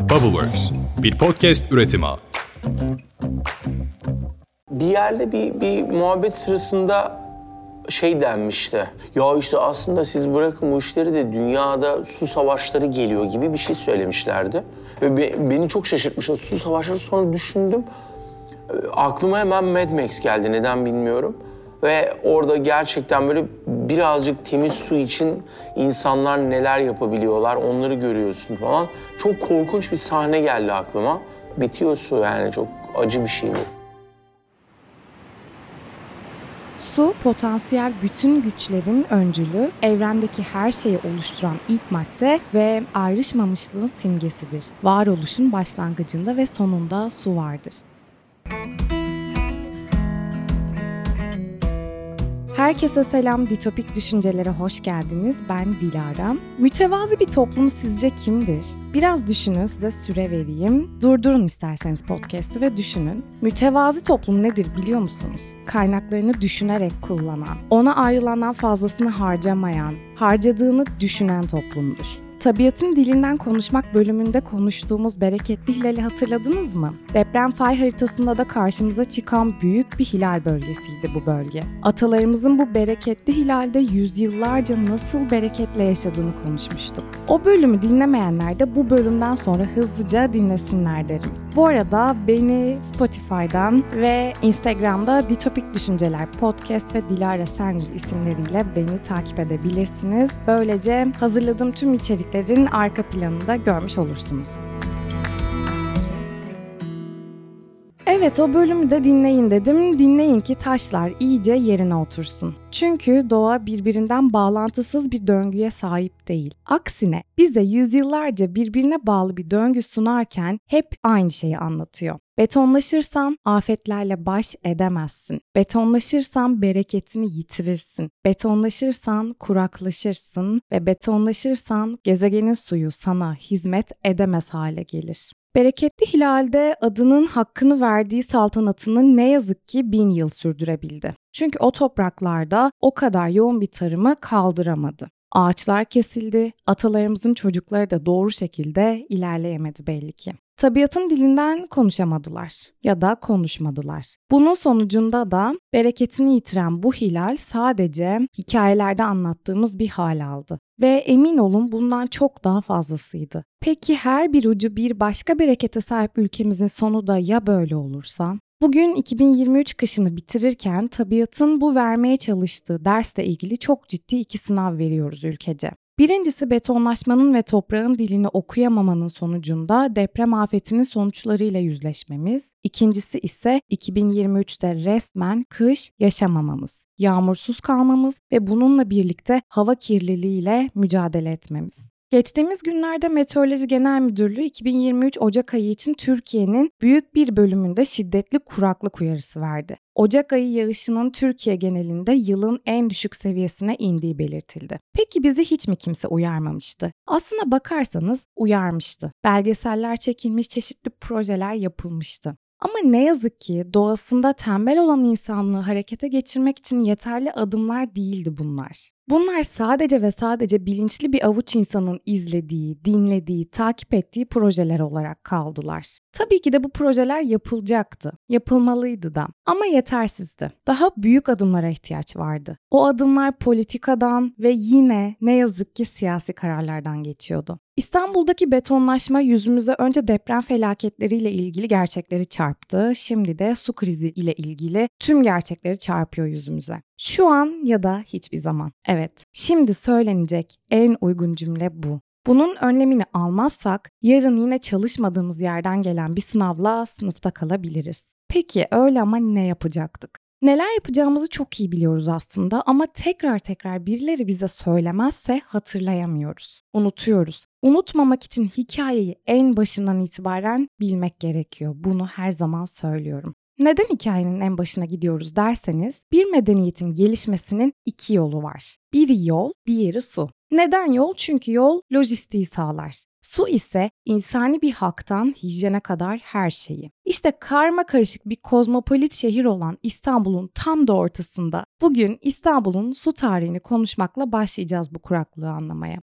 Bubbleworks, bir podcast üretimi. Bir yerde bir, bir muhabbet sırasında şey denmişti. Ya işte aslında siz bırakın bu işleri de dünyada su savaşları geliyor gibi bir şey söylemişlerdi. Ve be- beni çok şaşırtmıştı. Su savaşları sonra düşündüm. E, Aklıma hemen Mad Max geldi neden bilmiyorum. Ve orada gerçekten böyle birazcık temiz su için insanlar neler yapabiliyorlar onları görüyorsun falan. Çok korkunç bir sahne geldi aklıma. Bitiyor su yani çok acı bir şey bu. Su, potansiyel bütün güçlerin öncülü, evrendeki her şeyi oluşturan ilk madde ve ayrışmamışlığın simgesidir. Varoluşun başlangıcında ve sonunda su vardır. Herkese selam, Ditopik Düşüncelere hoş geldiniz. Ben Dilara. Mütevazi bir toplum sizce kimdir? Biraz düşünün, size süre vereyim. Durdurun isterseniz podcast'ı ve düşünün. Mütevazi toplum nedir biliyor musunuz? Kaynaklarını düşünerek kullanan, ona ayrılandan fazlasını harcamayan, harcadığını düşünen toplumdur. Tabiatın dilinden konuşmak bölümünde konuştuğumuz bereketli hilali hatırladınız mı? Deprem fay haritasında da karşımıza çıkan büyük bir hilal bölgesiydi bu bölge. Atalarımızın bu bereketli hilalde yüzyıllarca nasıl bereketle yaşadığını konuşmuştuk. O bölümü dinlemeyenler de bu bölümden sonra hızlıca dinlesinler derim. Bu arada beni Spotify'dan ve Instagram'da Ditopik Düşünceler Podcast ve Dilara Sengül isimleriyle beni takip edebilirsiniz. Böylece hazırladığım tüm içeriklerin arka planını da görmüş olursunuz. Evet o bölümü de dinleyin dedim. Dinleyin ki taşlar iyice yerine otursun. Çünkü doğa birbirinden bağlantısız bir döngüye sahip değil. Aksine bize yüzyıllarca birbirine bağlı bir döngü sunarken hep aynı şeyi anlatıyor. Betonlaşırsan afetlerle baş edemezsin. Betonlaşırsan bereketini yitirirsin. Betonlaşırsan kuraklaşırsın ve betonlaşırsan gezegenin suyu sana hizmet edemez hale gelir. Bereketli Hilal'de adının hakkını verdiği saltanatını ne yazık ki bin yıl sürdürebildi. Çünkü o topraklarda o kadar yoğun bir tarımı kaldıramadı. Ağaçlar kesildi, atalarımızın çocukları da doğru şekilde ilerleyemedi belli ki. Tabiatın dilinden konuşamadılar ya da konuşmadılar. Bunun sonucunda da bereketini yitiren bu hilal sadece hikayelerde anlattığımız bir hal aldı. Ve emin olun bundan çok daha fazlasıydı. Peki her bir ucu bir başka berekete sahip ülkemizin sonu da ya böyle olursa? Bugün 2023 kışını bitirirken tabiatın bu vermeye çalıştığı dersle ilgili çok ciddi iki sınav veriyoruz ülkece. Birincisi betonlaşmanın ve toprağın dilini okuyamamanın sonucunda deprem afetinin sonuçlarıyla yüzleşmemiz. İkincisi ise 2023'te resmen kış yaşamamamız, yağmursuz kalmamız ve bununla birlikte hava kirliliğiyle mücadele etmemiz. Geçtiğimiz günlerde Meteoroloji Genel Müdürlüğü 2023 Ocak ayı için Türkiye'nin büyük bir bölümünde şiddetli kuraklık uyarısı verdi. Ocak ayı yağışının Türkiye genelinde yılın en düşük seviyesine indiği belirtildi. Peki bizi hiç mi kimse uyarmamıştı? Aslına bakarsanız uyarmıştı. Belgeseller çekilmiş, çeşitli projeler yapılmıştı. Ama ne yazık ki doğasında tembel olan insanlığı harekete geçirmek için yeterli adımlar değildi bunlar. Bunlar sadece ve sadece bilinçli bir avuç insanın izlediği, dinlediği, takip ettiği projeler olarak kaldılar. Tabii ki de bu projeler yapılacaktı, yapılmalıydı da ama yetersizdi. Daha büyük adımlara ihtiyaç vardı. O adımlar politikadan ve yine ne yazık ki siyasi kararlardan geçiyordu. İstanbul'daki betonlaşma yüzümüze önce deprem felaketleriyle ilgili gerçekleri çarptı. Şimdi de su krizi ile ilgili tüm gerçekleri çarpıyor yüzümüze. Şu an ya da hiçbir zaman. Evet, şimdi söylenecek en uygun cümle bu. Bunun önlemini almazsak yarın yine çalışmadığımız yerden gelen bir sınavla sınıfta kalabiliriz. Peki öyle ama ne yapacaktık? Neler yapacağımızı çok iyi biliyoruz aslında ama tekrar tekrar birileri bize söylemezse hatırlayamıyoruz, unutuyoruz. Unutmamak için hikayeyi en başından itibaren bilmek gerekiyor. Bunu her zaman söylüyorum. Neden hikayenin en başına gidiyoruz derseniz, bir medeniyetin gelişmesinin iki yolu var. Biri yol, diğeri su. Neden yol? Çünkü yol lojistiği sağlar. Su ise insani bir haktan hijyene kadar her şeyi. İşte karma karışık bir kozmopolit şehir olan İstanbul'un tam da ortasında bugün İstanbul'un su tarihini konuşmakla başlayacağız bu kuraklığı anlamaya.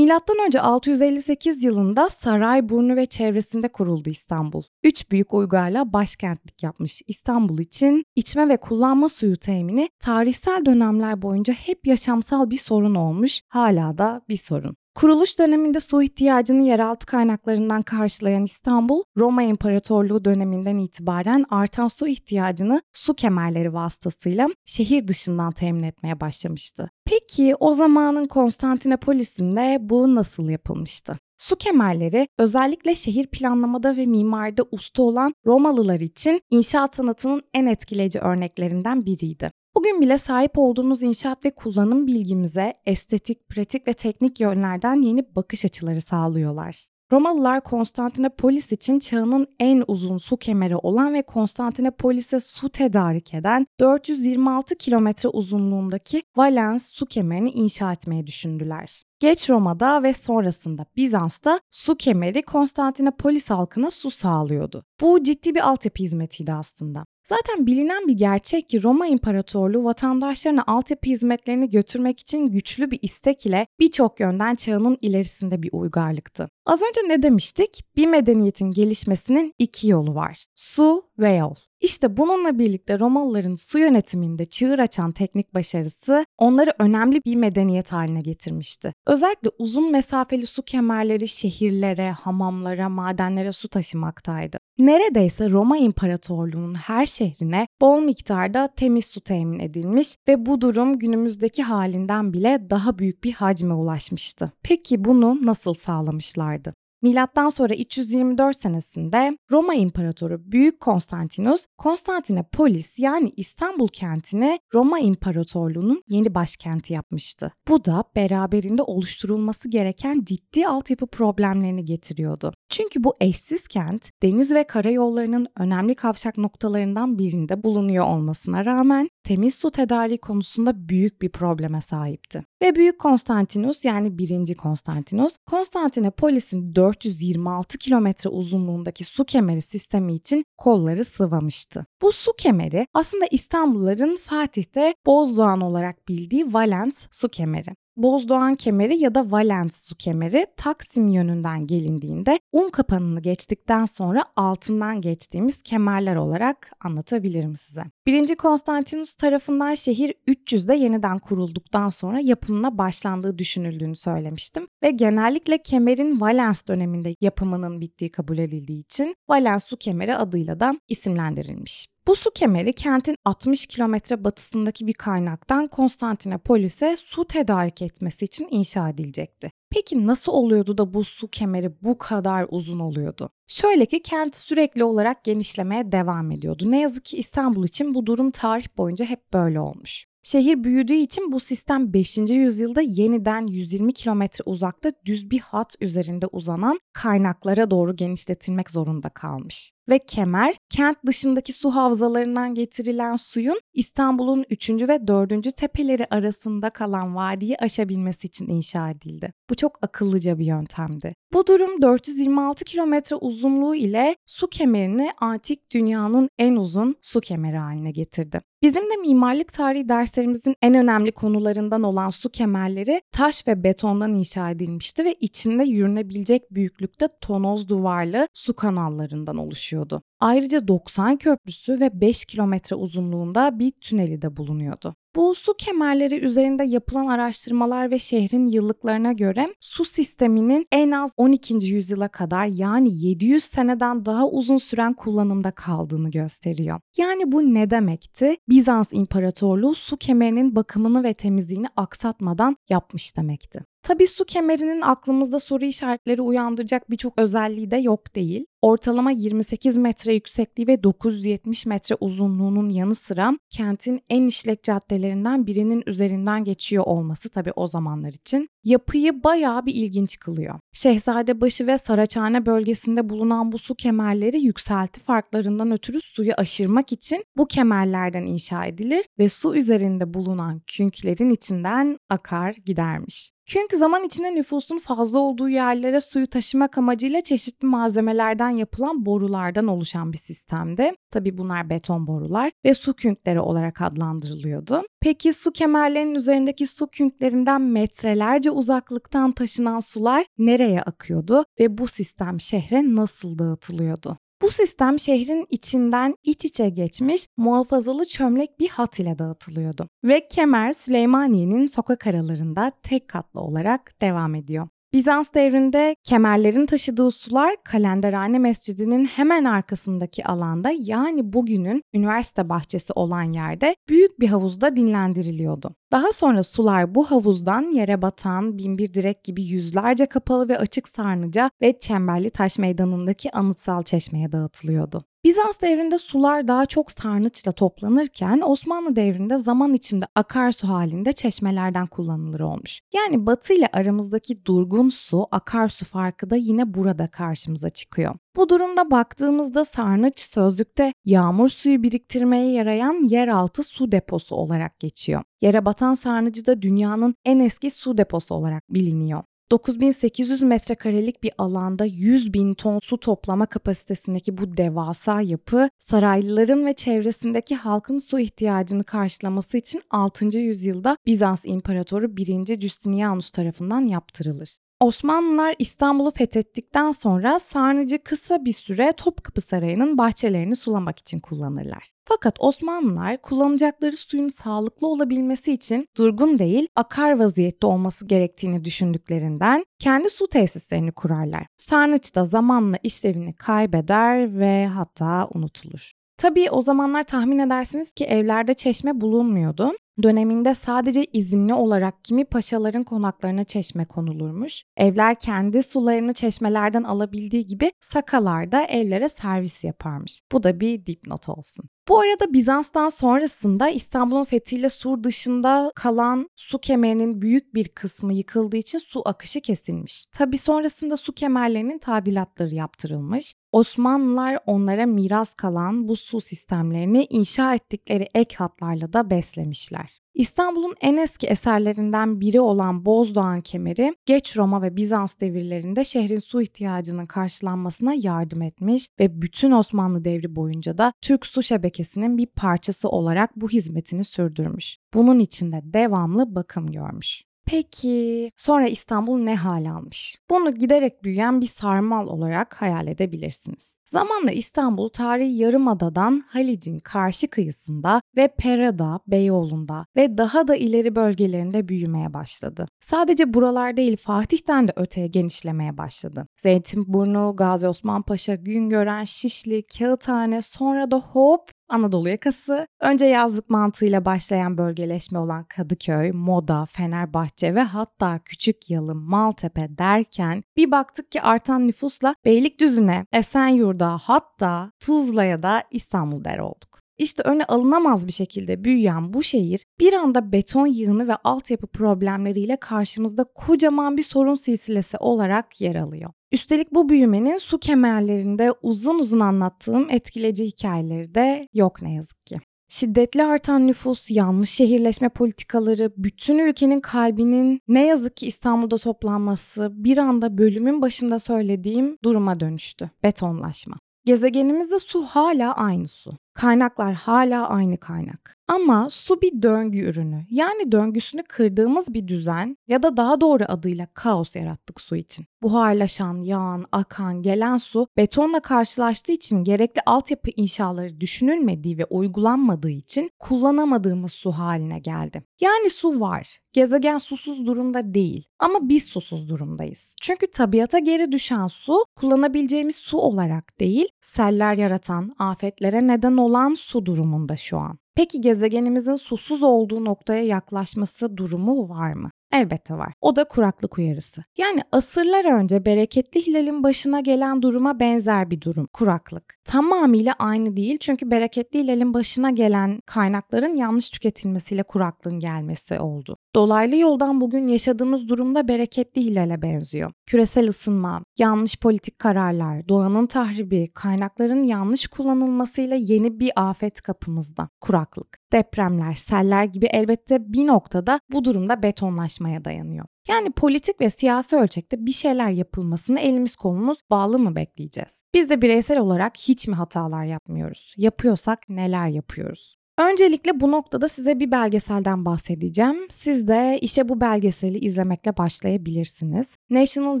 Önce 658 yılında Sarayburnu ve çevresinde kuruldu İstanbul. Üç büyük uygarla başkentlik yapmış İstanbul için içme ve kullanma suyu temini tarihsel dönemler boyunca hep yaşamsal bir sorun olmuş, hala da bir sorun. Kuruluş döneminde su ihtiyacını yeraltı kaynaklarından karşılayan İstanbul, Roma İmparatorluğu döneminden itibaren artan su ihtiyacını su kemerleri vasıtasıyla şehir dışından temin etmeye başlamıştı. Peki o zamanın Konstantinopolis'inde bu nasıl yapılmıştı? Su kemerleri özellikle şehir planlamada ve mimaride usta olan Romalılar için inşaat sanatının en etkileyici örneklerinden biriydi. Bugün bile sahip olduğumuz inşaat ve kullanım bilgimize estetik, pratik ve teknik yönlerden yeni bakış açıları sağlıyorlar. Romalılar Konstantinopolis için çağının en uzun su kemeri olan ve Konstantinopolis'e su tedarik eden 426 kilometre uzunluğundaki Valens su kemerini inşa etmeyi düşündüler. Geç Roma'da ve sonrasında Bizans'ta su kemeri Konstantinopolis halkına su sağlıyordu. Bu ciddi bir altyapı hizmetiydi aslında. Zaten bilinen bir gerçek ki Roma İmparatorluğu vatandaşlarına altyapı hizmetlerini götürmek için güçlü bir istek ile birçok yönden çağının ilerisinde bir uygarlıktı. Az önce ne demiştik? Bir medeniyetin gelişmesinin iki yolu var. Su ve. İşte bununla birlikte Romalıların su yönetiminde çığır açan teknik başarısı onları önemli bir medeniyet haline getirmişti. Özellikle uzun mesafeli su kemerleri şehirlere, hamamlara, madenlere su taşımaktaydı. Neredeyse Roma İmparatorluğu'nun her şehrine bol miktarda temiz su temin edilmiş ve bu durum günümüzdeki halinden bile daha büyük bir hacme ulaşmıştı. Peki bunu nasıl sağlamışlardı? Milattan sonra 324 senesinde Roma İmparatoru Büyük Konstantinus, Konstantinopolis yani İstanbul kentini Roma İmparatorluğu'nun yeni başkenti yapmıştı. Bu da beraberinde oluşturulması gereken ciddi altyapı problemlerini getiriyordu. Çünkü bu eşsiz kent deniz ve karayollarının önemli kavşak noktalarından birinde bulunuyor olmasına rağmen temiz su tedariği konusunda büyük bir probleme sahipti. Ve Büyük Konstantinus yani 1. Konstantinus, Konstantinopolis'in 426 kilometre uzunluğundaki su kemeri sistemi için kolları sıvamıştı. Bu su kemeri aslında İstanbulluların Fatih'te Bozdoğan olarak bildiği Valens su kemeri. Bozdoğan kemeri ya da Valens su kemeri Taksim yönünden gelindiğinde un kapanını geçtikten sonra altından geçtiğimiz kemerler olarak anlatabilirim size. 1. Konstantinus tarafından şehir 300'de yeniden kurulduktan sonra yapımına başlandığı düşünüldüğünü söylemiştim ve genellikle kemerin Valens döneminde yapımının bittiği kabul edildiği için Valens su kemeri adıyla da isimlendirilmiş. Bu su kemeri kentin 60 kilometre batısındaki bir kaynaktan Konstantinopolis'e su tedarik etmesi için inşa edilecekti. Peki nasıl oluyordu da bu su kemeri bu kadar uzun oluyordu? Şöyle ki kent sürekli olarak genişlemeye devam ediyordu. Ne yazık ki İstanbul için bu durum tarih boyunca hep böyle olmuş. Şehir büyüdüğü için bu sistem 5. yüzyılda yeniden 120 kilometre uzakta düz bir hat üzerinde uzanan kaynaklara doğru genişletilmek zorunda kalmış. Ve kemer, kent dışındaki su havzalarından getirilen suyun İstanbul'un 3. ve 4. tepeleri arasında kalan vadiyi aşabilmesi için inşa edildi. Bu çok akıllıca bir yöntemdi. Bu durum 426 kilometre uzunluğu ile su kemerini antik dünyanın en uzun su kemeri haline getirdi. Bizim de mimarlık tarihi derslerimizin en önemli konularından olan su kemerleri taş ve betondan inşa edilmişti ve içinde yürünebilecek büyüklükte tonoz duvarlı su kanallarından oluşuyordu. Ayrıca 90 köprüsü ve 5 kilometre uzunluğunda bir tüneli de bulunuyordu. Bu su kemerleri üzerinde yapılan araştırmalar ve şehrin yıllıklarına göre su sisteminin en az 12. yüzyıla kadar yani 700 seneden daha uzun süren kullanımda kaldığını gösteriyor. Yani bu ne demekti? Bizans İmparatorluğu su kemerinin bakımını ve temizliğini aksatmadan yapmış demekti. Tabii su kemerinin aklımızda soru işaretleri uyandıracak birçok özelliği de yok değil. Ortalama 28 metre yüksekliği ve 970 metre uzunluğunun yanı sıra kentin en işlek caddelerinden birinin üzerinden geçiyor olması tabii o zamanlar için yapıyı bayağı bir ilginç kılıyor. Şehzadebaşı ve Saraçhane bölgesinde bulunan bu su kemerleri yükselti farklarından ötürü suyu aşırmak için bu kemerlerden inşa edilir ve su üzerinde bulunan künklerin içinden akar gidermiş. Çünkü zaman içinde nüfusun fazla olduğu yerlere suyu taşımak amacıyla çeşitli malzemelerden yapılan borulardan oluşan bir sistemdi. Tabi bunlar beton borular ve su künkleri olarak adlandırılıyordu. Peki su kemerlerinin üzerindeki su künklerinden metrelerce uzaklıktan taşınan sular nereye akıyordu ve bu sistem şehre nasıl dağıtılıyordu? Bu sistem şehrin içinden iç içe geçmiş muhafazalı çömlek bir hat ile dağıtılıyordu. Ve kemer Süleymaniye'nin sokak aralarında tek katlı olarak devam ediyor. Bizans devrinde kemerlerin taşıdığı sular Kalenderhane Mescidi'nin hemen arkasındaki alanda yani bugünün üniversite bahçesi olan yerde büyük bir havuzda dinlendiriliyordu. Daha sonra sular bu havuzdan yere batan binbir direk gibi yüzlerce kapalı ve açık sarnıca ve Çemberli Taş Meydanı'ndaki anıtsal çeşmeye dağıtılıyordu. Bizans devrinde sular daha çok sarnıçla toplanırken Osmanlı devrinde zaman içinde akarsu halinde çeşmelerden kullanılır olmuş. Yani Batı ile aramızdaki durgun su akarsu farkı da yine burada karşımıza çıkıyor. Bu durumda baktığımızda sarnıç sözlükte yağmur suyu biriktirmeye yarayan yeraltı su deposu olarak geçiyor. Yere batan sarnıcı da dünyanın en eski su deposu olarak biliniyor. 9800 metrekarelik bir alanda 100 bin ton su toplama kapasitesindeki bu devasa yapı saraylıların ve çevresindeki halkın su ihtiyacını karşılaması için 6. yüzyılda Bizans İmparatoru 1. Justinianus tarafından yaptırılır. Osmanlılar İstanbul'u fethettikten sonra sarnıcı kısa bir süre Topkapı Sarayı'nın bahçelerini sulamak için kullanırlar. Fakat Osmanlılar kullanacakları suyun sağlıklı olabilmesi için durgun değil akar vaziyette olması gerektiğini düşündüklerinden kendi su tesislerini kurarlar. Sarnıç da zamanla işlevini kaybeder ve hatta unutulur. Tabii o zamanlar tahmin edersiniz ki evlerde çeşme bulunmuyordu döneminde sadece izinli olarak kimi paşaların konaklarına çeşme konulurmuş. Evler kendi sularını çeşmelerden alabildiği gibi sakalar da evlere servis yaparmış. Bu da bir dipnot olsun. Bu arada Bizans'tan sonrasında İstanbul'un fethiyle Sur dışında kalan su kemerinin büyük bir kısmı yıkıldığı için su akışı kesilmiş. Tabi sonrasında su kemerlerinin tadilatları yaptırılmış. Osmanlılar onlara miras kalan bu su sistemlerini inşa ettikleri ek hatlarla da beslemişler. İstanbul'un en eski eserlerinden biri olan Bozdoğan Kemeri, geç Roma ve Bizans devirlerinde şehrin su ihtiyacının karşılanmasına yardım etmiş ve bütün Osmanlı devri boyunca da Türk su şebekesinin bir parçası olarak bu hizmetini sürdürmüş. Bunun için de devamlı bakım görmüş. Peki sonra İstanbul ne hal almış? Bunu giderek büyüyen bir sarmal olarak hayal edebilirsiniz. Zamanla İstanbul tarihi Yarımada'dan Halic'in karşı kıyısında ve Pera'da, Beyoğlu'nda ve daha da ileri bölgelerinde büyümeye başladı. Sadece buralar değil Fatih'ten de öteye genişlemeye başladı. Zeytinburnu, Gazi Osman Paşa, Güngören, Şişli, Kağıthane sonra da hop Anadolu yakası. Önce yazlık mantığıyla başlayan bölgeleşme olan Kadıköy, Moda, Fenerbahçe ve hatta Küçük Yalım, Maltepe derken bir baktık ki artan nüfusla Beylikdüzü'ne, Esenyurt'a hatta Tuzla'ya da İstanbul der olduk. İşte öne alınamaz bir şekilde büyüyen bu şehir bir anda beton yığını ve altyapı problemleriyle karşımızda kocaman bir sorun silsilesi olarak yer alıyor. Üstelik bu büyümenin su kemerlerinde uzun uzun anlattığım etkileyici hikayeleri de yok ne yazık ki. Şiddetli artan nüfus, yanlış şehirleşme politikaları, bütün ülkenin kalbinin ne yazık ki İstanbul'da toplanması bir anda bölümün başında söylediğim duruma dönüştü. Betonlaşma. Gezegenimizde su hala aynı su. Kaynaklar hala aynı kaynak. Ama su bir döngü ürünü. Yani döngüsünü kırdığımız bir düzen ya da daha doğru adıyla kaos yarattık su için. Buharlaşan, yağan, akan, gelen su betonla karşılaştığı için gerekli altyapı inşaları düşünülmediği ve uygulanmadığı için kullanamadığımız su haline geldi. Yani su var. Gezegen susuz durumda değil ama biz susuz durumdayız. Çünkü tabiata geri düşen su kullanabileceğimiz su olarak değil, seller yaratan, afetlere neden olan su durumunda şu an. Peki gezegenimizin susuz olduğu noktaya yaklaşması durumu var mı? Elbette var. O da kuraklık uyarısı. Yani asırlar önce bereketli hilalin başına gelen duruma benzer bir durum. Kuraklık. Tamamıyla aynı değil çünkü bereketli hilalin başına gelen kaynakların yanlış tüketilmesiyle kuraklığın gelmesi oldu. Dolaylı yoldan bugün yaşadığımız durumda bereketli hilale benziyor. Küresel ısınma, yanlış politik kararlar, doğanın tahribi, kaynakların yanlış kullanılmasıyla yeni bir afet kapımızda. Kuraklık. Depremler, seller gibi elbette bir noktada bu durumda betonlaşmaya dayanıyor. Yani politik ve siyasi ölçekte bir şeyler yapılmasını elimiz kolumuz bağlı mı bekleyeceğiz? Biz de bireysel olarak hiç mi hatalar yapmıyoruz? Yapıyorsak neler yapıyoruz? Öncelikle bu noktada size bir belgeselden bahsedeceğim. Siz de işe bu belgeseli izlemekle başlayabilirsiniz. National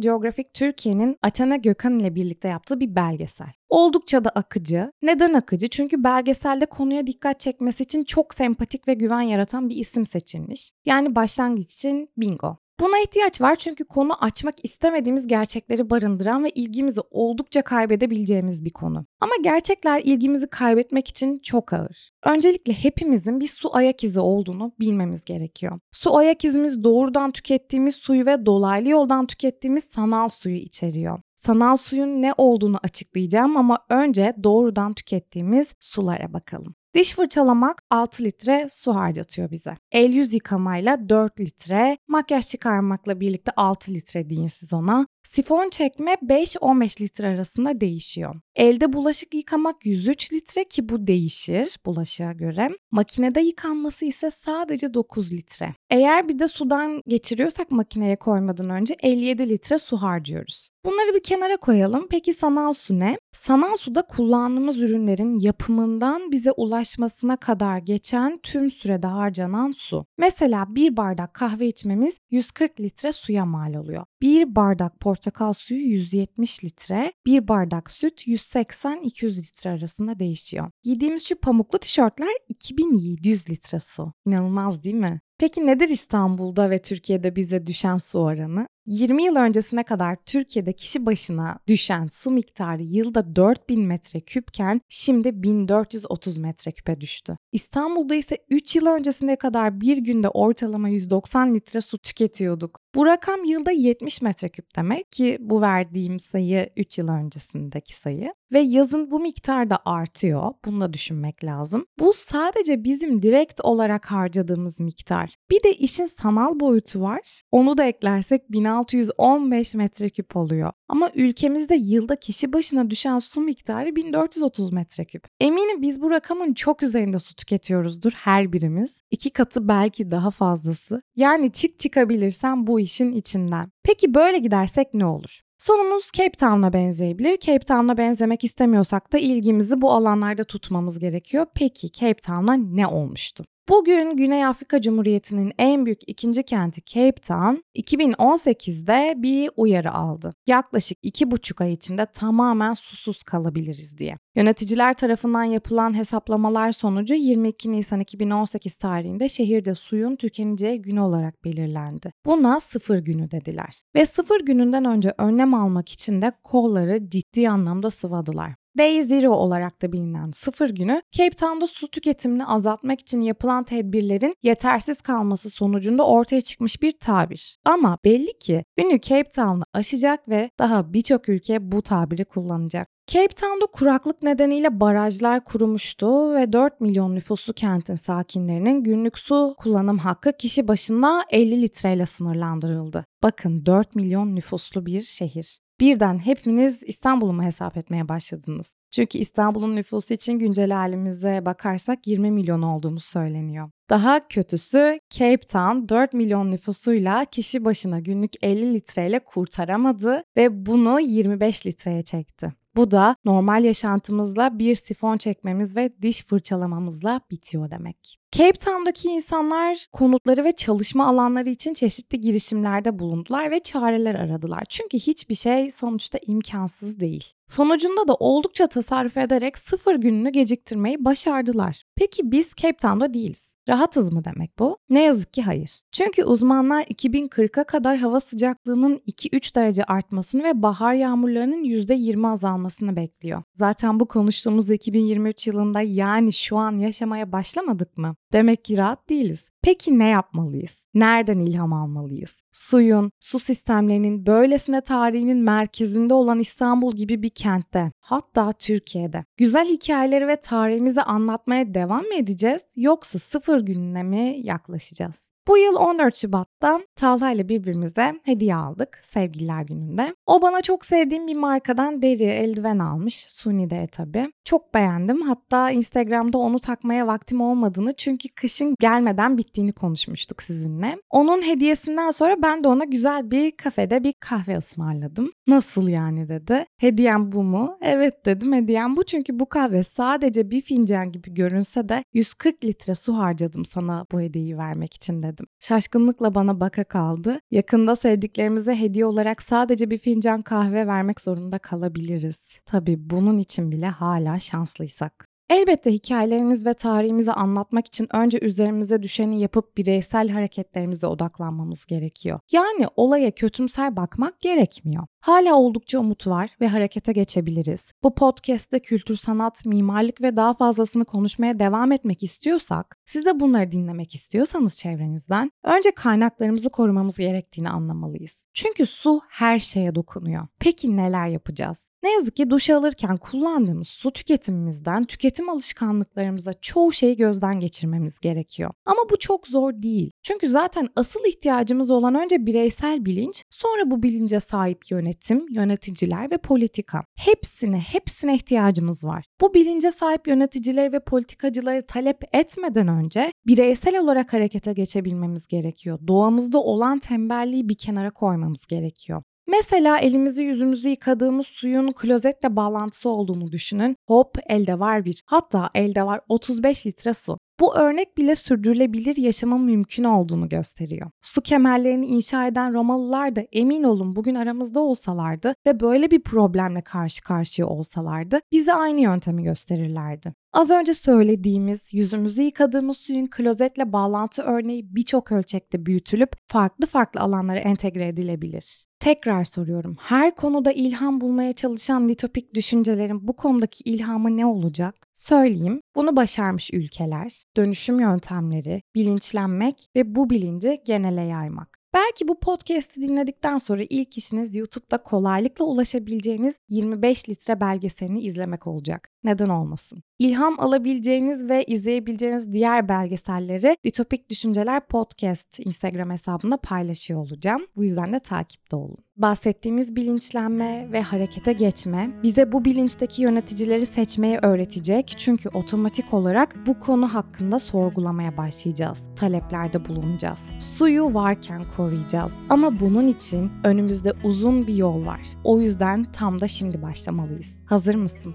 Geographic Türkiye'nin Athena Gökhan ile birlikte yaptığı bir belgesel. Oldukça da akıcı. Neden akıcı? Çünkü belgeselde konuya dikkat çekmesi için çok sempatik ve güven yaratan bir isim seçilmiş. Yani başlangıç için bingo. Buna ihtiyaç var çünkü konu açmak istemediğimiz gerçekleri barındıran ve ilgimizi oldukça kaybedebileceğimiz bir konu. Ama gerçekler ilgimizi kaybetmek için çok ağır. Öncelikle hepimizin bir su ayak izi olduğunu bilmemiz gerekiyor. Su ayak izimiz doğrudan tükettiğimiz suyu ve dolaylı yoldan tükettiğimiz sanal suyu içeriyor. Sanal suyun ne olduğunu açıklayacağım ama önce doğrudan tükettiğimiz sulara bakalım. Diş fırçalamak 6 litre su harcatıyor bize. El yüz yıkamayla 4 litre, makyaj çıkarmakla birlikte 6 litre deyin siz ona. Sifon çekme 5-15 litre arasında değişiyor. Elde bulaşık yıkamak 103 litre ki bu değişir bulaşığa göre. Makinede yıkanması ise sadece 9 litre. Eğer bir de sudan geçiriyorsak makineye koymadan önce 57 litre su harcıyoruz. Bunları bir kenara koyalım. Peki sanal su ne? Sanal suda kullandığımız ürünlerin yapımından bize ulaşmasına kadar geçen tüm sürede harcanan su. Mesela bir bardak kahve içmemiz 140 litre suya mal oluyor. Bir bardak portakal suyu 170 litre, bir bardak süt 180-200 litre arasında değişiyor. Giydiğimiz şu pamuklu tişörtler 2700 litre su. İnanılmaz değil mi? Peki nedir İstanbul'da ve Türkiye'de bize düşen su oranı? 20 yıl öncesine kadar Türkiye'de kişi başına düşen su miktarı yılda 4000 metreküpken şimdi 1430 metreküpe düştü. İstanbul'da ise 3 yıl öncesine kadar bir günde ortalama 190 litre su tüketiyorduk. Bu rakam yılda 70 metreküp demek ki bu verdiğim sayı 3 yıl öncesindeki sayı ve yazın bu miktar da artıyor. Bunu da düşünmek lazım. Bu sadece bizim direkt olarak harcadığımız miktar. Bir de işin sanal boyutu var. Onu da eklersek 1615 metreküp oluyor. Ama ülkemizde yılda kişi başına düşen su miktarı 1430 metreküp. Eminim biz bu rakamın çok üzerinde su tüketiyoruzdur her birimiz. İki katı belki daha fazlası. Yani çık çıkabilirsem bu işin içinden. Peki böyle gidersek ne olur? Sonumuz Cape Town'a benzeyebilir. Cape Town'a benzemek istemiyorsak da ilgimizi bu alanlarda tutmamız gerekiyor. Peki Cape Town'a ne olmuştu? Bugün Güney Afrika Cumhuriyeti'nin en büyük ikinci kenti Cape Town 2018'de bir uyarı aldı. Yaklaşık iki buçuk ay içinde tamamen susuz kalabiliriz diye. Yöneticiler tarafından yapılan hesaplamalar sonucu 22 Nisan 2018 tarihinde şehirde suyun tükeneceği gün olarak belirlendi. Buna sıfır günü dediler. Ve sıfır gününden önce önlem almak için de kolları ciddi anlamda sıvadılar. Day Zero olarak da bilinen sıfır günü Cape Town'da su tüketimini azaltmak için yapılan tedbirlerin yetersiz kalması sonucunda ortaya çıkmış bir tabir. Ama belli ki ünlü Cape Town'u aşacak ve daha birçok ülke bu tabiri kullanacak. Cape Town'da kuraklık nedeniyle barajlar kurumuştu ve 4 milyon nüfuslu kentin sakinlerinin günlük su kullanım hakkı kişi başına 50 litreyle sınırlandırıldı. Bakın 4 milyon nüfuslu bir şehir birden hepiniz İstanbul'u mu hesap etmeye başladınız? Çünkü İstanbul'un nüfusu için güncel halimize bakarsak 20 milyon olduğunu söyleniyor. Daha kötüsü Cape Town 4 milyon nüfusuyla kişi başına günlük 50 litreyle kurtaramadı ve bunu 25 litreye çekti. Bu da normal yaşantımızla bir sifon çekmemiz ve diş fırçalamamızla bitiyor demek. Cape Town'daki insanlar konutları ve çalışma alanları için çeşitli girişimlerde bulundular ve çareler aradılar. Çünkü hiçbir şey sonuçta imkansız değil. Sonucunda da oldukça tasarruf ederek sıfır gününü geciktirmeyi başardılar. Peki biz Cape Town'da değiliz. Rahatız mı demek bu? Ne yazık ki hayır. Çünkü uzmanlar 2040'a kadar hava sıcaklığının 2-3 derece artmasını ve bahar yağmurlarının %20 azalmasını bekliyor. Zaten bu konuştuğumuz 2023 yılında yani şu an yaşamaya başlamadık mı? Demek ki rahat değiliz. Peki ne yapmalıyız? Nereden ilham almalıyız? Suyun, su sistemlerinin böylesine tarihinin merkezinde olan İstanbul gibi bir kentte, hatta Türkiye'de. Güzel hikayeleri ve tarihimizi anlatmaya devam mı edeceğiz yoksa sıfır gününe mi yaklaşacağız? Bu yıl 14 Şubat'ta Talha ile birbirimize hediye aldık sevgililer gününde. O bana çok sevdiğim bir markadan deri eldiven almış. Suni deri tabii. Çok beğendim. Hatta Instagram'da onu takmaya vaktim olmadığını çünkü kışın gelmeden bittiğini konuşmuştuk sizinle. Onun hediyesinden sonra ben de ona güzel bir kafede bir kahve ısmarladım. Nasıl yani dedi. Hediyem bu mu? Evet dedim hediyem bu çünkü bu kahve sadece bir fincan gibi görünse de 140 litre su harcadım sana bu hediyeyi vermek için dedim. Şaşkınlıkla bana baka kaldı. Yakında sevdiklerimize hediye olarak sadece bir fincan kahve vermek zorunda kalabiliriz. Tabii bunun için bile hala şanslıysak. Elbette hikayelerimiz ve tarihimizi anlatmak için önce üzerimize düşeni yapıp bireysel hareketlerimize odaklanmamız gerekiyor. Yani olaya kötümser bakmak gerekmiyor. Hala oldukça umut var ve harekete geçebiliriz. Bu podcast'te kültür, sanat, mimarlık ve daha fazlasını konuşmaya devam etmek istiyorsak, siz de bunları dinlemek istiyorsanız çevrenizden, önce kaynaklarımızı korumamız gerektiğini anlamalıyız. Çünkü su her şeye dokunuyor. Peki neler yapacağız? Ne yazık ki duş alırken kullandığımız su tüketimimizden tüketim alışkanlıklarımıza çoğu şeyi gözden geçirmemiz gerekiyor. Ama bu çok zor değil. Çünkü zaten asıl ihtiyacımız olan önce bireysel bilinç, sonra bu bilince sahip yönetim, yöneticiler ve politika. Hepsine, hepsine ihtiyacımız var. Bu bilince sahip yöneticileri ve politikacıları talep etmeden önce bireysel olarak harekete geçebilmemiz gerekiyor. Doğamızda olan tembelliği bir kenara koymamız gerekiyor. Mesela elimizi yüzümüzü yıkadığımız suyun klozetle bağlantısı olduğunu düşünün. Hop elde var bir. Hatta elde var 35 litre su. Bu örnek bile sürdürülebilir yaşamın mümkün olduğunu gösteriyor. Su kemerlerini inşa eden Romalılar da emin olun bugün aramızda olsalardı ve böyle bir problemle karşı karşıya olsalardı bize aynı yöntemi gösterirlerdi. Az önce söylediğimiz yüzümüzü yıkadığımız suyun klozetle bağlantı örneği birçok ölçekte büyütülüp farklı farklı alanlara entegre edilebilir. Tekrar soruyorum. Her konuda ilham bulmaya çalışan litopik düşüncelerin bu konudaki ilhamı ne olacak? Söyleyeyim. Bunu başarmış ülkeler, dönüşüm yöntemleri, bilinçlenmek ve bu bilinci genele yaymak. Belki bu podcast'i dinledikten sonra ilk işiniz YouTube'da kolaylıkla ulaşabileceğiniz 25 litre belgeselini izlemek olacak. Neden olmasın? İlham alabileceğiniz ve izleyebileceğiniz diğer belgeselleri Ditopik Düşünceler Podcast Instagram hesabında paylaşıyor olacağım. Bu yüzden de takipte olun. Bahsettiğimiz bilinçlenme ve harekete geçme bize bu bilinçteki yöneticileri seçmeyi öğretecek. Çünkü otomatik olarak bu konu hakkında sorgulamaya başlayacağız. Taleplerde bulunacağız. Suyu varken koruyacağız. Ama bunun için önümüzde uzun bir yol var. O yüzden tam da şimdi başlamalıyız. Hazır mısın?